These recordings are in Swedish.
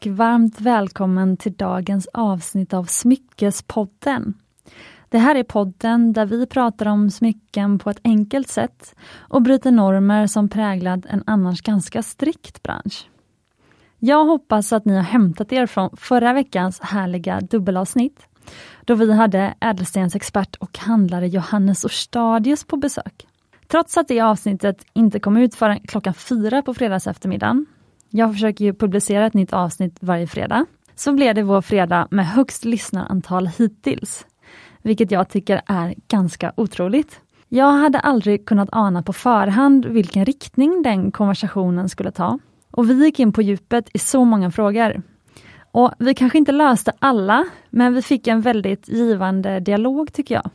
och varmt välkommen till dagens avsnitt av Smyckespodden. Det här är podden där vi pratar om smycken på ett enkelt sätt och bryter normer som präglat en annars ganska strikt bransch. Jag hoppas att ni har hämtat er från förra veckans härliga dubbelavsnitt då vi hade ädelstensexpert och handlare Johannes Orstadius på besök. Trots att det avsnittet inte kom ut förrän klockan fyra på fredags eftermiddagen. Jag försöker ju publicera ett nytt avsnitt varje fredag. Så blev det vår fredag med högst lyssnarantal hittills. Vilket jag tycker är ganska otroligt. Jag hade aldrig kunnat ana på förhand vilken riktning den konversationen skulle ta. Och vi gick in på djupet i så många frågor. Och vi kanske inte löste alla, men vi fick en väldigt givande dialog tycker jag.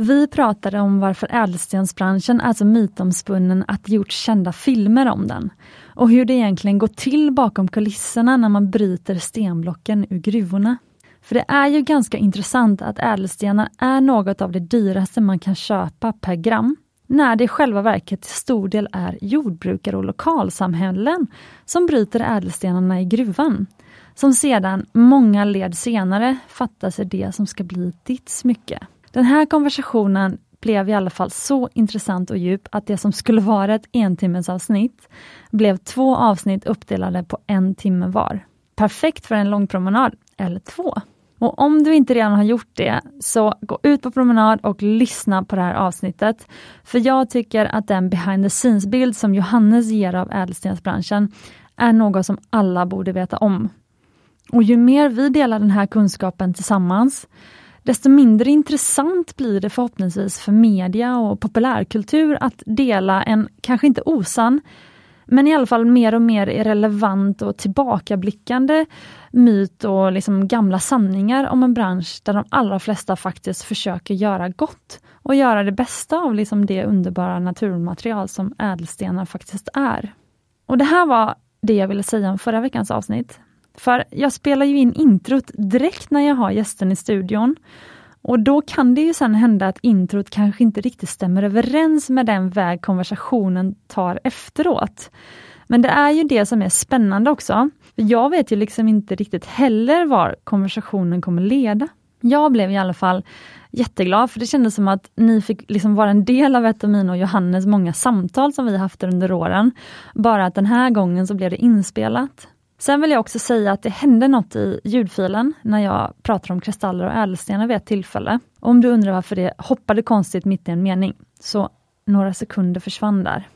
Vi pratade om varför ädelstensbranschen är så mytomspunnen att det gjorts kända filmer om den. Och hur det egentligen går till bakom kulisserna när man bryter stenblocken ur gruvorna. För det är ju ganska intressant att ädelstenar är något av det dyraste man kan köpa per gram när det i själva verket till stor del är jordbrukare och lokalsamhällen som bryter ädelstenarna i gruvan. Som sedan, många led senare, fattar sig det som ska bli ditt smycke. Den här konversationen blev i alla fall så intressant och djup att det som skulle vara ett entimmesavsnitt blev två avsnitt uppdelade på en timme var. Perfekt för en lång promenad, eller två. Och om du inte redan har gjort det, så gå ut på promenad och lyssna på det här avsnittet. För jag tycker att den behind the scenes-bild som Johannes ger av ädelstensbranschen är något som alla borde veta om. Och ju mer vi delar den här kunskapen tillsammans, desto mindre intressant blir det förhoppningsvis för media och populärkultur att dela en, kanske inte osann, men i alla fall mer och mer irrelevant och tillbakablickande myt och liksom gamla sanningar om en bransch där de allra flesta faktiskt försöker göra gott och göra det bästa av liksom det underbara naturmaterial som ädelstenar faktiskt är. Och det här var det jag ville säga om förra veckans avsnitt. För jag spelar ju in introt direkt när jag har gästen i studion. Och då kan det ju sen hända att introt kanske inte riktigt stämmer överens med den väg konversationen tar efteråt. Men det är ju det som är spännande också. Jag vet ju liksom inte riktigt heller var konversationen kommer leda. Jag blev i alla fall jätteglad, för det kändes som att ni fick liksom vara en del av ett av mina och Johannes många samtal som vi haft under åren. Bara att den här gången så blev det inspelat. Sen vill jag också säga att det hände något i ljudfilen när jag pratade om kristaller och ädelstenar vid ett tillfälle. Om du undrar varför det hoppade konstigt mitt i en mening, så några sekunder försvann där.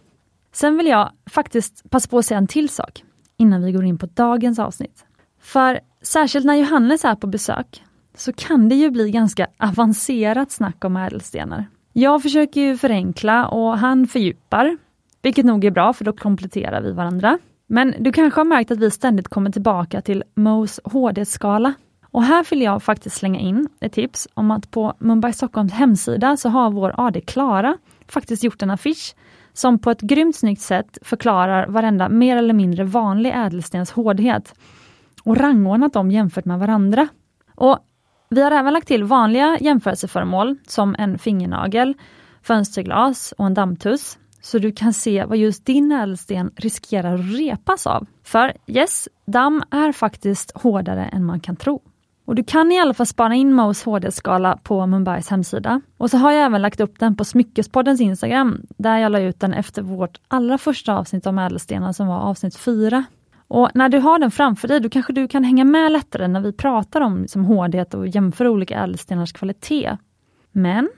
Sen vill jag faktiskt passa på att säga en till sak innan vi går in på dagens avsnitt. För särskilt när Johannes är på besök så kan det ju bli ganska avancerat snack om ädelstenar. Jag försöker ju förenkla och han fördjupar, vilket nog är bra för då kompletterar vi varandra. Men du kanske har märkt att vi ständigt kommer tillbaka till Mohs HD-skala. Och här vill jag faktiskt slänga in ett tips om att på Mumbai Stockholms hemsida så har vår AD Klara faktiskt gjort en affisch som på ett grymt snyggt sätt förklarar varenda mer eller mindre vanlig ädelstens hårdhet och rangordnat dem jämfört med varandra. Och Vi har även lagt till vanliga jämförelseföremål som en fingernagel, fönsterglas och en dammtuss så du kan se vad just din ädelsten riskerar att repas av. För yes, damm är faktiskt hårdare än man kan tro. Och Du kan i alla fall spana in Mohs hårdhetsskala på Mumbais hemsida. Och så har jag även lagt upp den på Smyckespoddens Instagram, där jag la ut den efter vårt allra första avsnitt om ädelstenar som var avsnitt 4. Och när du har den framför dig, då kanske du kan hänga med lättare när vi pratar om liksom, hårdhet och jämför olika ädelstenars kvalitet. Men,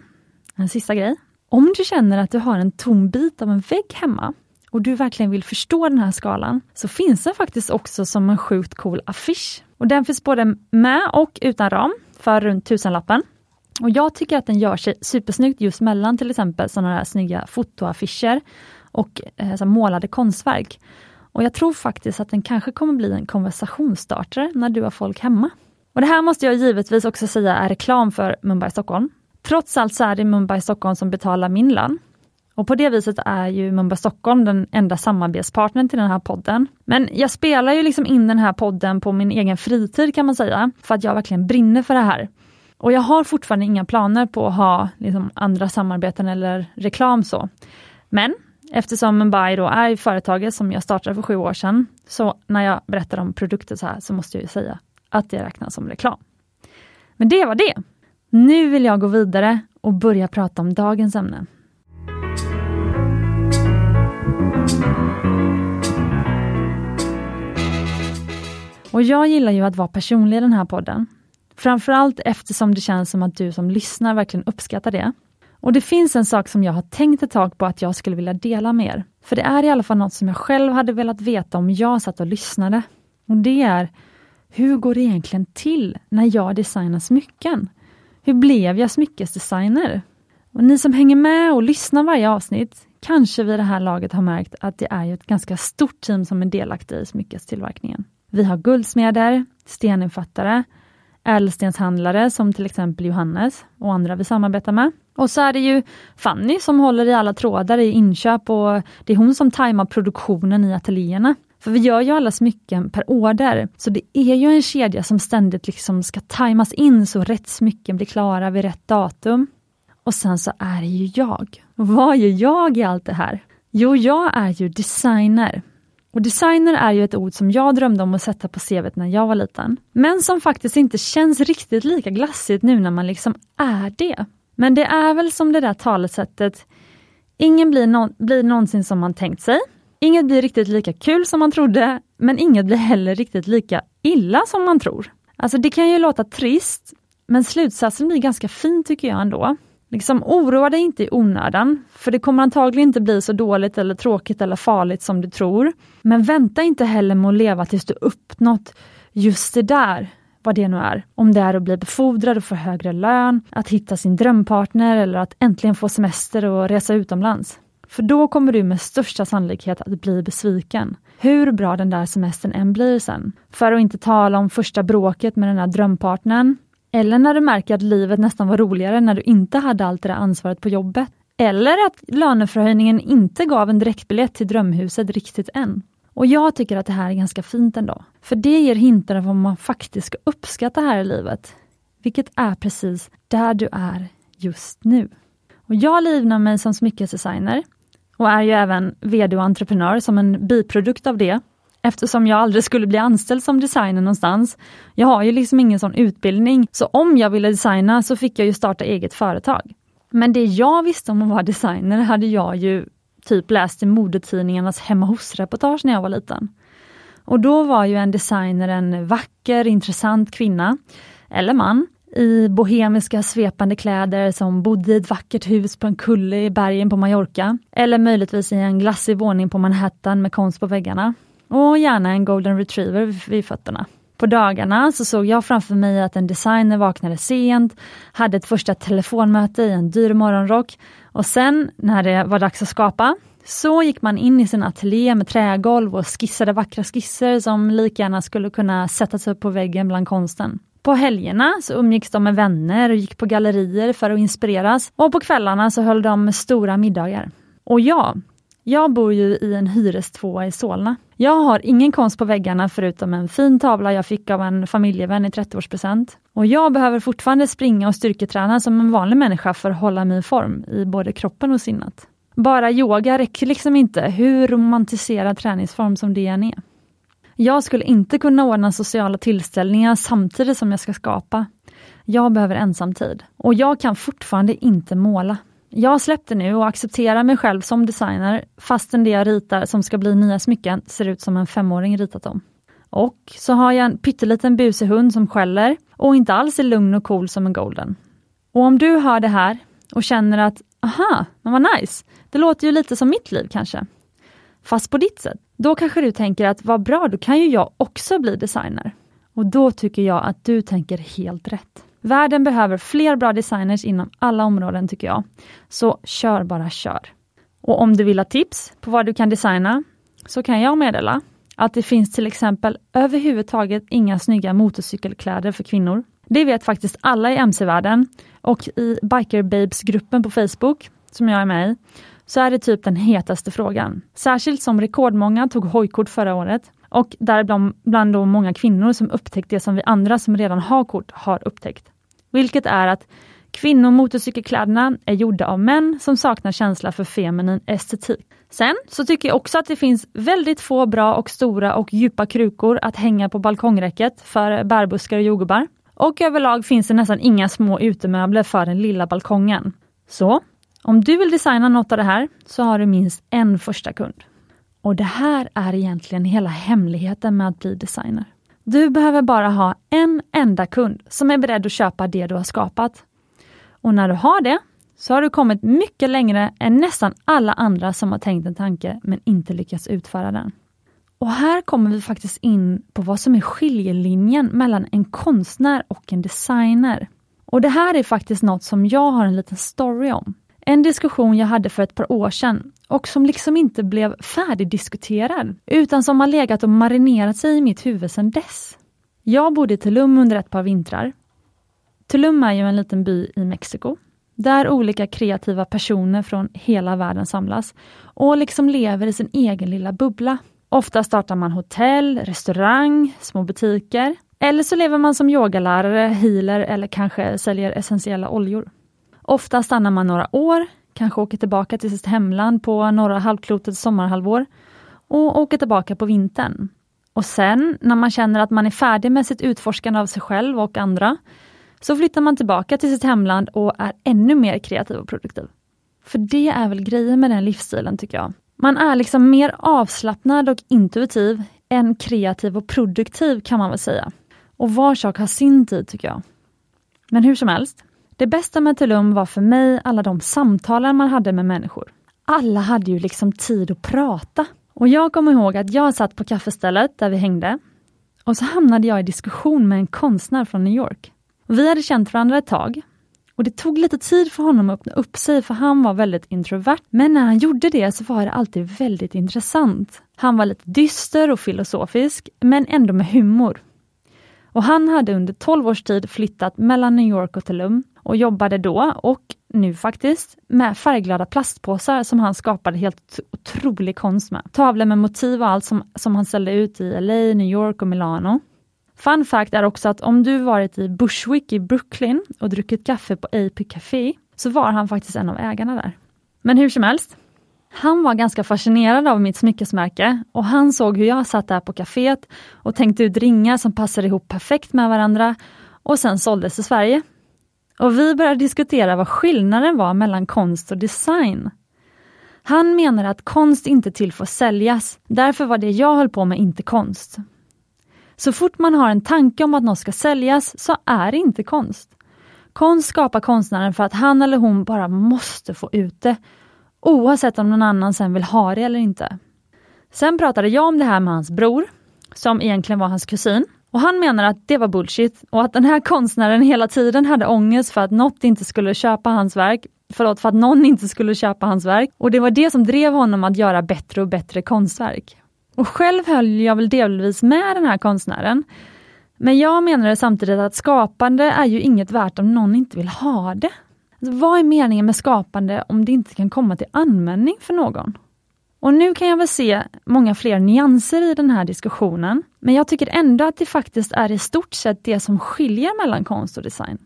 en sista grej. Om du känner att du har en tom bit av en vägg hemma och du verkligen vill förstå den här skalan, så finns den faktiskt också som en sjukt cool affisch. Och Den finns både med och utan ram för runt tusenlappen. Och jag tycker att den gör sig supersnyggt just mellan till exempel sådana här snygga fotoaffischer och eh, målade konstverk. Och jag tror faktiskt att den kanske kommer bli en konversationsstartare när du har folk hemma. Och Det här måste jag givetvis också säga är reklam för Mumbai Stockholm. Trots allt så är det Mumbai Stockholm som betalar min lön. Och på det viset är ju Mumbai Stockholm den enda samarbetspartnern till den här podden. Men jag spelar ju liksom in den här podden på min egen fritid kan man säga, för att jag verkligen brinner för det här. Och jag har fortfarande inga planer på att ha liksom, andra samarbeten eller reklam så. Men eftersom Mumbai då är företaget som jag startade för sju år sedan, Så när jag berättar om produkter så här så måste jag ju säga att det räknas som reklam. Men det var det. Nu vill jag gå vidare och börja prata om dagens ämne. Och jag gillar ju att vara personlig i den här podden. Framförallt eftersom det känns som att du som lyssnar verkligen uppskattar det. Och det finns en sak som jag har tänkt ett tag på att jag skulle vilja dela med er. För det är i alla fall något som jag själv hade velat veta om jag satt och lyssnade. Och det är, hur går det egentligen till när jag designar smycken? Hur blev jag smyckesdesigner? Och ni som hänger med och lyssnar varje avsnitt kanske vid det här laget har märkt att det är ett ganska stort team som är delaktiga i smyckestillverkningen. Vi har guldsmeder, steninfattare, ädelstenshandlare som till exempel Johannes och andra vi samarbetar med. Och så är det ju Fanny som håller i alla trådar i inköp och det är hon som tajmar produktionen i ateljéerna. För vi gör ju alla smycken per order, så det är ju en kedja som ständigt liksom ska tajmas in så rätt smycken blir klara vid rätt datum. Och sen så är det ju jag. Och vad gör jag i allt det här? Jo, jag är ju designer. Och designer är ju ett ord som jag drömde om att sätta på CVt när jag var liten. Men som faktiskt inte känns riktigt lika glassigt nu när man liksom är det. Men det är väl som det där talesättet, ingen blir, no blir någonsin som man tänkt sig. Inget blir riktigt lika kul som man trodde, men inget blir heller riktigt lika illa som man tror. Alltså det kan ju låta trist, men slutsatsen blir ganska fin tycker jag ändå. Liksom oroa dig inte i onödan, för det kommer antagligen inte bli så dåligt eller tråkigt eller farligt som du tror. Men vänta inte heller med att leva tills du uppnått just det där, vad det nu är. Om det är att bli befordrad och få högre lön, att hitta sin drömpartner eller att äntligen få semester och resa utomlands. För då kommer du med största sannolikhet att bli besviken. Hur bra den där semestern än blir sen. För att inte tala om första bråket med den där drömpartnern. Eller när du märker att livet nästan var roligare när du inte hade allt det där ansvaret på jobbet. Eller att löneförhöjningen inte gav en direktbiljett till drömhuset riktigt än. Och jag tycker att det här är ganska fint ändå. För det ger hintar om vad man faktiskt ska uppskatta här i livet. Vilket är precis där du är just nu. Och jag livnar mig som smyckesdesigner och är ju även VD och entreprenör som en biprodukt av det. Eftersom jag aldrig skulle bli anställd som designer någonstans. Jag har ju liksom ingen sån utbildning, så om jag ville designa så fick jag ju starta eget företag. Men det jag visste om att vara designer hade jag ju typ läst i modetidningarnas hemma hos-reportage när jag var liten. Och då var ju en designer en vacker, intressant kvinna, eller man, i bohemiska svepande kläder som bodde i ett vackert hus på en kulle i bergen på Mallorca. Eller möjligtvis i en glassig våning på Manhattan med konst på väggarna. Och gärna en golden retriever vid fötterna. På dagarna så såg jag framför mig att en designer vaknade sent, hade ett första telefonmöte i en dyr morgonrock och sen när det var dags att skapa så gick man in i sin ateljé med trägolv och skissade vackra skisser som lika gärna skulle kunna sättas upp på väggen bland konsten. På helgerna så umgicks de med vänner och gick på gallerier för att inspireras och på kvällarna så höll de stora middagar. Och jag, jag bor ju i en hyrestvåa i Solna. Jag har ingen konst på väggarna förutom en fin tavla jag fick av en familjevän i 30-årspresent. Och jag behöver fortfarande springa och styrketräna som en vanlig människa för att hålla mig i form i både kroppen och sinnet. Bara yoga räcker liksom inte, hur romantiserad träningsform som det än är. Jag skulle inte kunna ordna sociala tillställningar samtidigt som jag ska skapa. Jag behöver ensamtid. Och jag kan fortfarande inte måla. Jag släppte nu och accepterar mig själv som designer fastän det jag ritar som ska bli nya smycken ser ut som en femåring ritat dem. Och så har jag en pytteliten busig hund som skäller och inte alls är lugn och cool som en golden. Och om du hör det här och känner att aha, men vad nice, det låter ju lite som mitt liv kanske. Fast på ditt sätt. Då kanske du tänker att vad bra, då kan ju jag också bli designer. Och då tycker jag att du tänker helt rätt. Världen behöver fler bra designers inom alla områden tycker jag. Så kör bara kör. Och om du vill ha tips på vad du kan designa så kan jag meddela att det finns till exempel överhuvudtaget inga snygga motorcykelkläder för kvinnor. Det vet faktiskt alla i mc-världen och i Biker Babes-gruppen på Facebook, som jag är med i, så är det typ den hetaste frågan. Särskilt som rekordmånga tog hojkort förra året och däribland bland då många kvinnor som upptäckt det som vi andra som redan har kort har upptäckt. Vilket är att Kvinnomotorcykelkläderna är gjorda av män som saknar känsla för feminin estetik. Sen så tycker jag också att det finns väldigt få bra och stora och djupa krukor att hänga på balkongräcket för bärbuskar och jordgubbar. Och överlag finns det nästan inga små utemöbler för den lilla balkongen. Så, om du vill designa något av det här så har du minst en första kund. Och det här är egentligen hela hemligheten med att bli designer. Du behöver bara ha en enda kund som är beredd att köpa det du har skapat. Och när du har det, så har du kommit mycket längre än nästan alla andra som har tänkt en tanke men inte lyckats utföra den. Och här kommer vi faktiskt in på vad som är skiljelinjen mellan en konstnär och en designer. Och det här är faktiskt något som jag har en liten story om. En diskussion jag hade för ett par år sedan och som liksom inte blev färdigdiskuterad, utan som har legat och marinerat sig i mitt huvud sedan dess. Jag bodde i Tulum under ett par vintrar. Tulum är ju en liten by i Mexiko, där olika kreativa personer från hela världen samlas och liksom lever i sin egen lilla bubbla. Ofta startar man hotell, restaurang, små butiker. Eller så lever man som yogalärare, healer eller kanske säljer essentiella oljor. Ofta stannar man några år, kanske åker tillbaka till sitt hemland på norra halvklotets sommarhalvår och åker tillbaka på vintern. Och sen, när man känner att man är färdig med sitt utforskande av sig själv och andra, så flyttar man tillbaka till sitt hemland och är ännu mer kreativ och produktiv. För det är väl grejen med den livsstilen tycker jag. Man är liksom mer avslappnad och intuitiv än kreativ och produktiv kan man väl säga. Och var sak har sin tid tycker jag. Men hur som helst, det bästa med Tulum var för mig alla de samtalen man hade med människor. Alla hade ju liksom tid att prata. Och jag kommer ihåg att jag satt på kaffestället där vi hängde och så hamnade jag i diskussion med en konstnär från New York. Vi hade känt varandra ett tag och det tog lite tid för honom att öppna upp sig för han var väldigt introvert. Men när han gjorde det så var det alltid väldigt intressant. Han var lite dyster och filosofisk men ändå med humor. Och han hade under 12 års tid flyttat mellan New York och Tulum och jobbade då, och nu faktiskt, med färgglada plastpåsar som han skapade helt otrolig konst med. Tavlor med motiv och allt som, som han ställde ut i LA, New York och Milano. Fun fact är också att om du varit i Bushwick i Brooklyn och druckit kaffe på AP Café, så var han faktiskt en av ägarna där. Men hur som helst, han var ganska fascinerad av mitt smyckesmärke och han såg hur jag satt där på kaféet och tänkte ut ringar som passade ihop perfekt med varandra och sen såldes i Sverige. Och vi började diskutera vad skillnaden var mellan konst och design. Han menar att konst inte till får säljas, därför var det jag höll på med inte konst. Så fort man har en tanke om att något ska säljas så är det inte konst. Konst skapar konstnären för att han eller hon bara måste få ut det, oavsett om någon annan sen vill ha det eller inte. Sen pratade jag om det här med hans bror, som egentligen var hans kusin. Och han menar att det var bullshit och att den här konstnären hela tiden hade ångest för att något inte skulle köpa hans verk, förlåt, för att någon inte skulle köpa hans verk. Och det var det som drev honom att göra bättre och bättre konstverk. Och själv höll jag väl delvis med den här konstnären. Men jag menade samtidigt att skapande är ju inget värt om någon inte vill ha det. Vad är meningen med skapande om det inte kan komma till användning för någon? Och nu kan jag väl se många fler nyanser i den här diskussionen, men jag tycker ändå att det faktiskt är i stort sett det som skiljer mellan konst och design.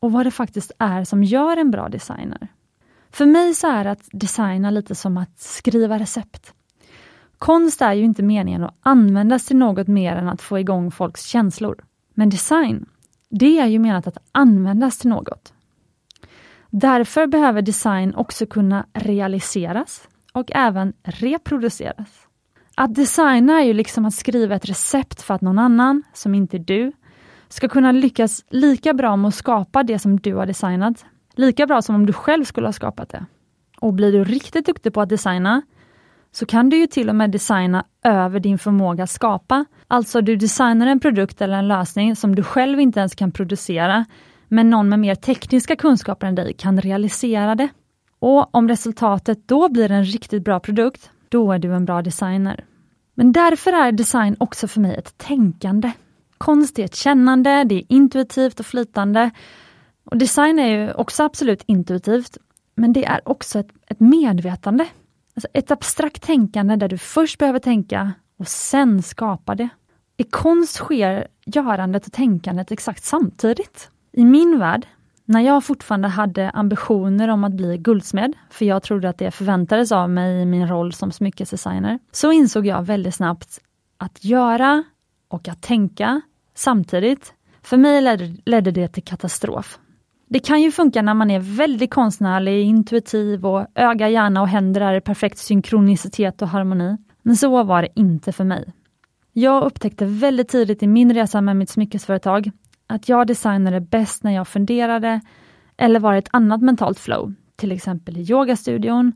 Och vad det faktiskt är som gör en bra designer. För mig så är att designa lite som att skriva recept. Konst är ju inte meningen att användas till något mer än att få igång folks känslor. Men design, det är ju menat att användas till något. Därför behöver design också kunna realiseras och även reproduceras. Att designa är ju liksom att skriva ett recept för att någon annan, som inte är du, ska kunna lyckas lika bra med att skapa det som du har designat. Lika bra som om du själv skulle ha skapat det. Och blir du riktigt duktig på att designa, så kan du ju till och med designa över din förmåga att skapa. Alltså du designar en produkt eller en lösning som du själv inte ens kan producera, men någon med mer tekniska kunskaper än dig kan realisera det. Och om resultatet då blir en riktigt bra produkt, då är du en bra designer. Men därför är design också för mig ett tänkande. Konst är ett kännande, det är intuitivt och flytande. Och Design är ju också absolut intuitivt, men det är också ett, ett medvetande. Alltså ett abstrakt tänkande där du först behöver tänka och sen skapa det. I konst sker görandet och tänkandet exakt samtidigt. I min värld När jag fortfarande hade ambitioner om att bli guldsmed, för jag trodde att det förväntades av mig i min roll som smyckesdesigner, så insåg jag väldigt snabbt att göra och att tänka samtidigt, för mig ledde, ledde det till katastrof. Det kan ju funka när man är väldigt konstnärlig, intuitiv och öga, hjärna och händer är i perfekt synkronicitet och harmoni. Men så var det inte för mig. Jag upptäckte väldigt tidigt i min resa med mitt smyckesföretag att jag designade bäst när jag funderade eller var i ett annat mentalt flow, till exempel i yogastudion,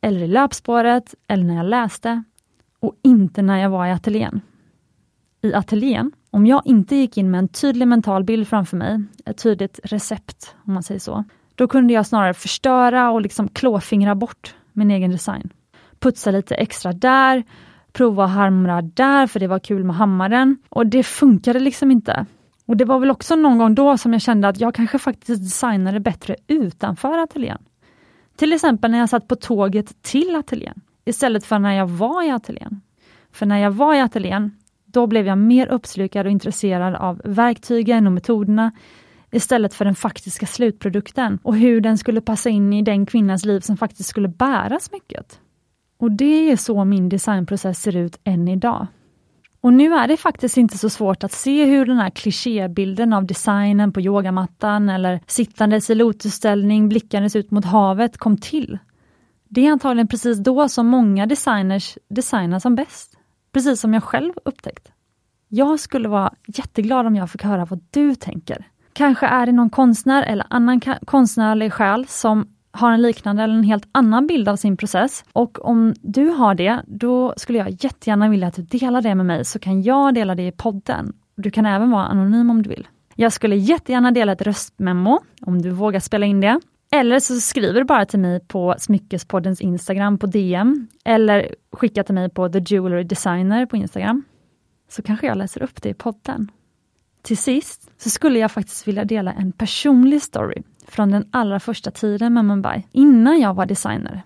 eller i löpspåret, eller när jag läste, och inte när jag var i ateljén. I ateljén, om jag inte gick in med en tydlig mental bild framför mig, ett tydligt recept, om man säger så, då kunde jag snarare förstöra och liksom klåfingra bort min egen design. Putsa lite extra där, prova att hamra där, för det var kul med hammaren. Och det funkade liksom inte. Och det var väl också någon gång då som jag kände att jag kanske faktiskt designade bättre utanför ateljén. Till exempel när jag satt på tåget till ateljén, istället för när jag var i ateljén. För när jag var i ateljén, då blev jag mer uppslukad och intresserad av verktygen och metoderna istället för den faktiska slutprodukten och hur den skulle passa in i den kvinnans liv som faktiskt skulle bära smycket. Och det är så min designprocess ser ut än idag. Och nu är det faktiskt inte så svårt att se hur den här klichébilden av designen på yogamattan eller sittandes i lotusställning blickandes ut mot havet kom till. Det är antagligen precis då som många designers designar som bäst. Precis som jag själv upptäckt. Jag skulle vara jätteglad om jag fick höra vad du tänker. Kanske är det någon konstnär eller annan konstnärlig själ som har en liknande eller en helt annan bild av sin process. Och om du har det, då skulle jag jättegärna vilja att du delar det med mig, så kan jag dela det i podden. Du kan även vara anonym om du vill. Jag skulle jättegärna dela ett röstmemo, om du vågar spela in det. Eller så skriver du bara till mig på Smyckespoddens Instagram på DM, eller skicka till mig på The Jewelry Designer på Instagram. Så kanske jag läser upp det i podden. Till sist så skulle jag faktiskt vilja dela en personlig story från den allra första tiden med Mumbai, innan jag var designer.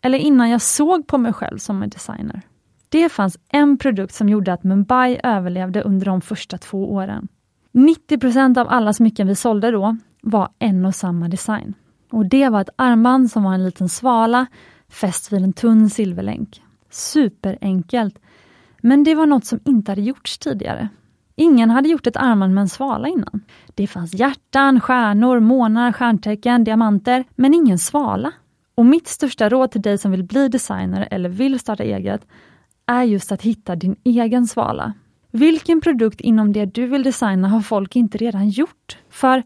Eller innan jag såg på mig själv som en designer. Det fanns en produkt som gjorde att Mumbai överlevde under de första två åren. 90% av alla smycken vi sålde då var en och samma design. Och det var ett armband som var en liten svala fäst vid en tunn silverlänk. Superenkelt. Men det var något som inte hade gjorts tidigare. Ingen hade gjort ett armband med en svala innan. Det fanns hjärtan, stjärnor, månar, stjärntecken, diamanter, men ingen svala. Och mitt största råd till dig som vill bli designer eller vill starta eget är just att hitta din egen svala. Vilken produkt inom det du vill designa har folk inte redan gjort? För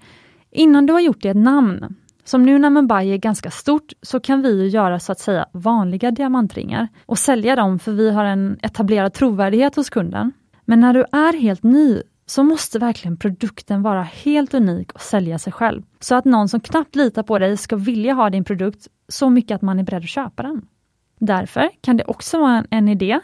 innan du har gjort det ett namn, som nu när Mumbai är ganska stort, så kan vi göra så att säga vanliga diamantringar och sälja dem för vi har en etablerad trovärdighet hos kunden. Men när du är helt ny så måste verkligen produkten vara helt unik och sälja sig själv. Så att någon som knappt litar på dig ska vilja ha din produkt så mycket att man är beredd att köpa den. Därför kan det också vara en, en idé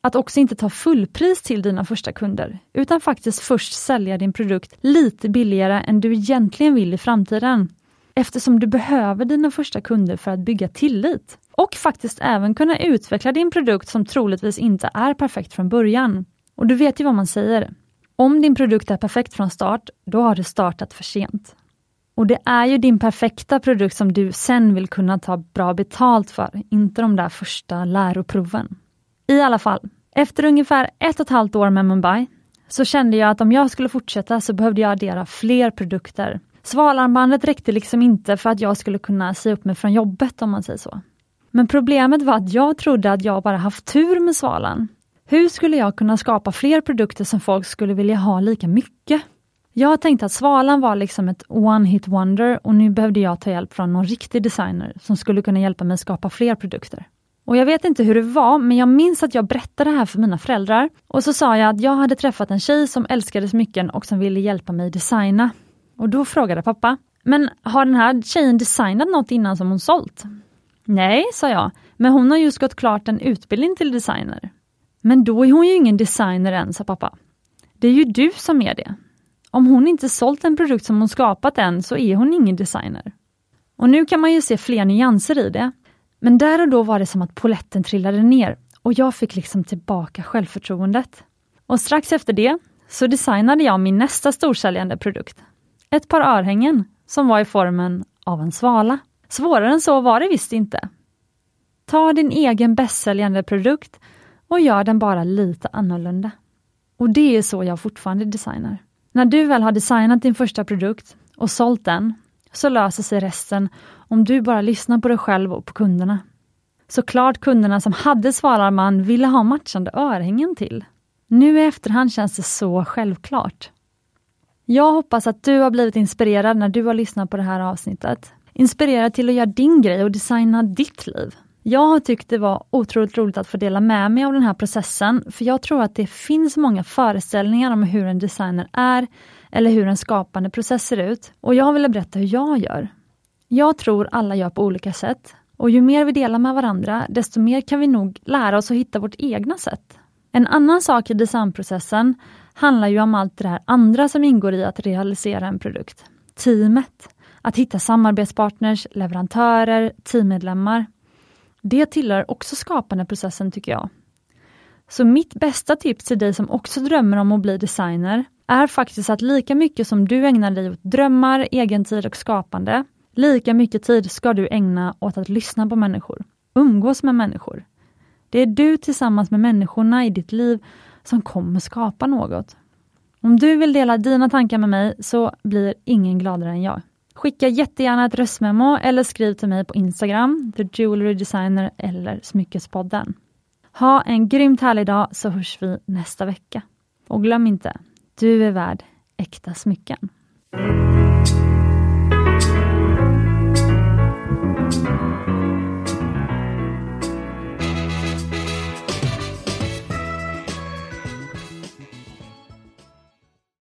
att också inte ta fullpris till dina första kunder, utan faktiskt först sälja din produkt lite billigare än du egentligen vill i framtiden. Eftersom du behöver dina första kunder för att bygga tillit. Och faktiskt även kunna utveckla din produkt som troligtvis inte är perfekt från början. Och du vet ju vad man säger. Om din produkt är perfekt från start, då har du startat för sent. Och det är ju din perfekta produkt som du sen vill kunna ta bra betalt för, inte de där första läroproven. I alla fall, efter ungefär ett och ett halvt år med Mumbai så kände jag att om jag skulle fortsätta så behövde jag addera fler produkter. Svalarmbandet räckte liksom inte för att jag skulle kunna säga upp mig från jobbet om man säger så. Men problemet var att jag trodde att jag bara haft tur med svalan hur skulle jag kunna skapa fler produkter som folk skulle vilja ha lika mycket? Jag tänkte att Svalan var liksom ett one hit wonder och nu behövde jag ta hjälp från någon riktig designer som skulle kunna hjälpa mig skapa fler produkter. Och jag vet inte hur det var, men jag minns att jag berättade det här för mina föräldrar. Och så sa jag att jag hade träffat en tjej som älskade smycken och som ville hjälpa mig designa. Och då frågade pappa, men har den här tjejen designat något innan som hon sålt? Nej, sa jag, men hon har just gått klart en utbildning till designer. Men då är hon ju ingen designer än, sa pappa. Det är ju du som är det. Om hon inte sålt en produkt som hon skapat än, så är hon ingen designer. Och nu kan man ju se fler nyanser i det. Men där och då var det som att poletten trillade ner och jag fick liksom tillbaka självförtroendet. Och strax efter det så designade jag min nästa storsäljande produkt. Ett par örhängen som var i formen av en svala. Svårare än så var det visst inte. Ta din egen bästsäljande produkt och gör den bara lite annorlunda. Och det är så jag fortfarande designar. När du väl har designat din första produkt och sålt den, så löser sig resten om du bara lyssnar på dig själv och på kunderna. Såklart kunderna som hade svalarman ville ha matchande örhängen till. Nu i efterhand känns det så självklart. Jag hoppas att du har blivit inspirerad när du har lyssnat på det här avsnittet. Inspirerad till att göra din grej och designa ditt liv. Jag har tyckt det var otroligt roligt att få dela med mig av den här processen, för jag tror att det finns många föreställningar om hur en designer är, eller hur en skapande process ser ut. Och jag vill berätta hur jag gör. Jag tror alla gör på olika sätt. Och ju mer vi delar med varandra, desto mer kan vi nog lära oss att hitta vårt egna sätt. En annan sak i designprocessen handlar ju om allt det där andra som ingår i att realisera en produkt. Teamet, att hitta samarbetspartners, leverantörer, teammedlemmar. Det tillhör också skapandeprocessen tycker jag. Så mitt bästa tips till dig som också drömmer om att bli designer är faktiskt att lika mycket som du ägnar dig åt drömmar, egentid och skapande, lika mycket tid ska du ägna åt att lyssna på människor, umgås med människor. Det är du tillsammans med människorna i ditt liv som kommer skapa något. Om du vill dela dina tankar med mig så blir ingen gladare än jag. Skicka jättegärna ett röstmemo eller skriv till mig på Instagram, The Jewelry Designer eller Smyckespodden. Ha en grymt härlig dag så hörs vi nästa vecka. Och glöm inte, du är värd äkta smycken.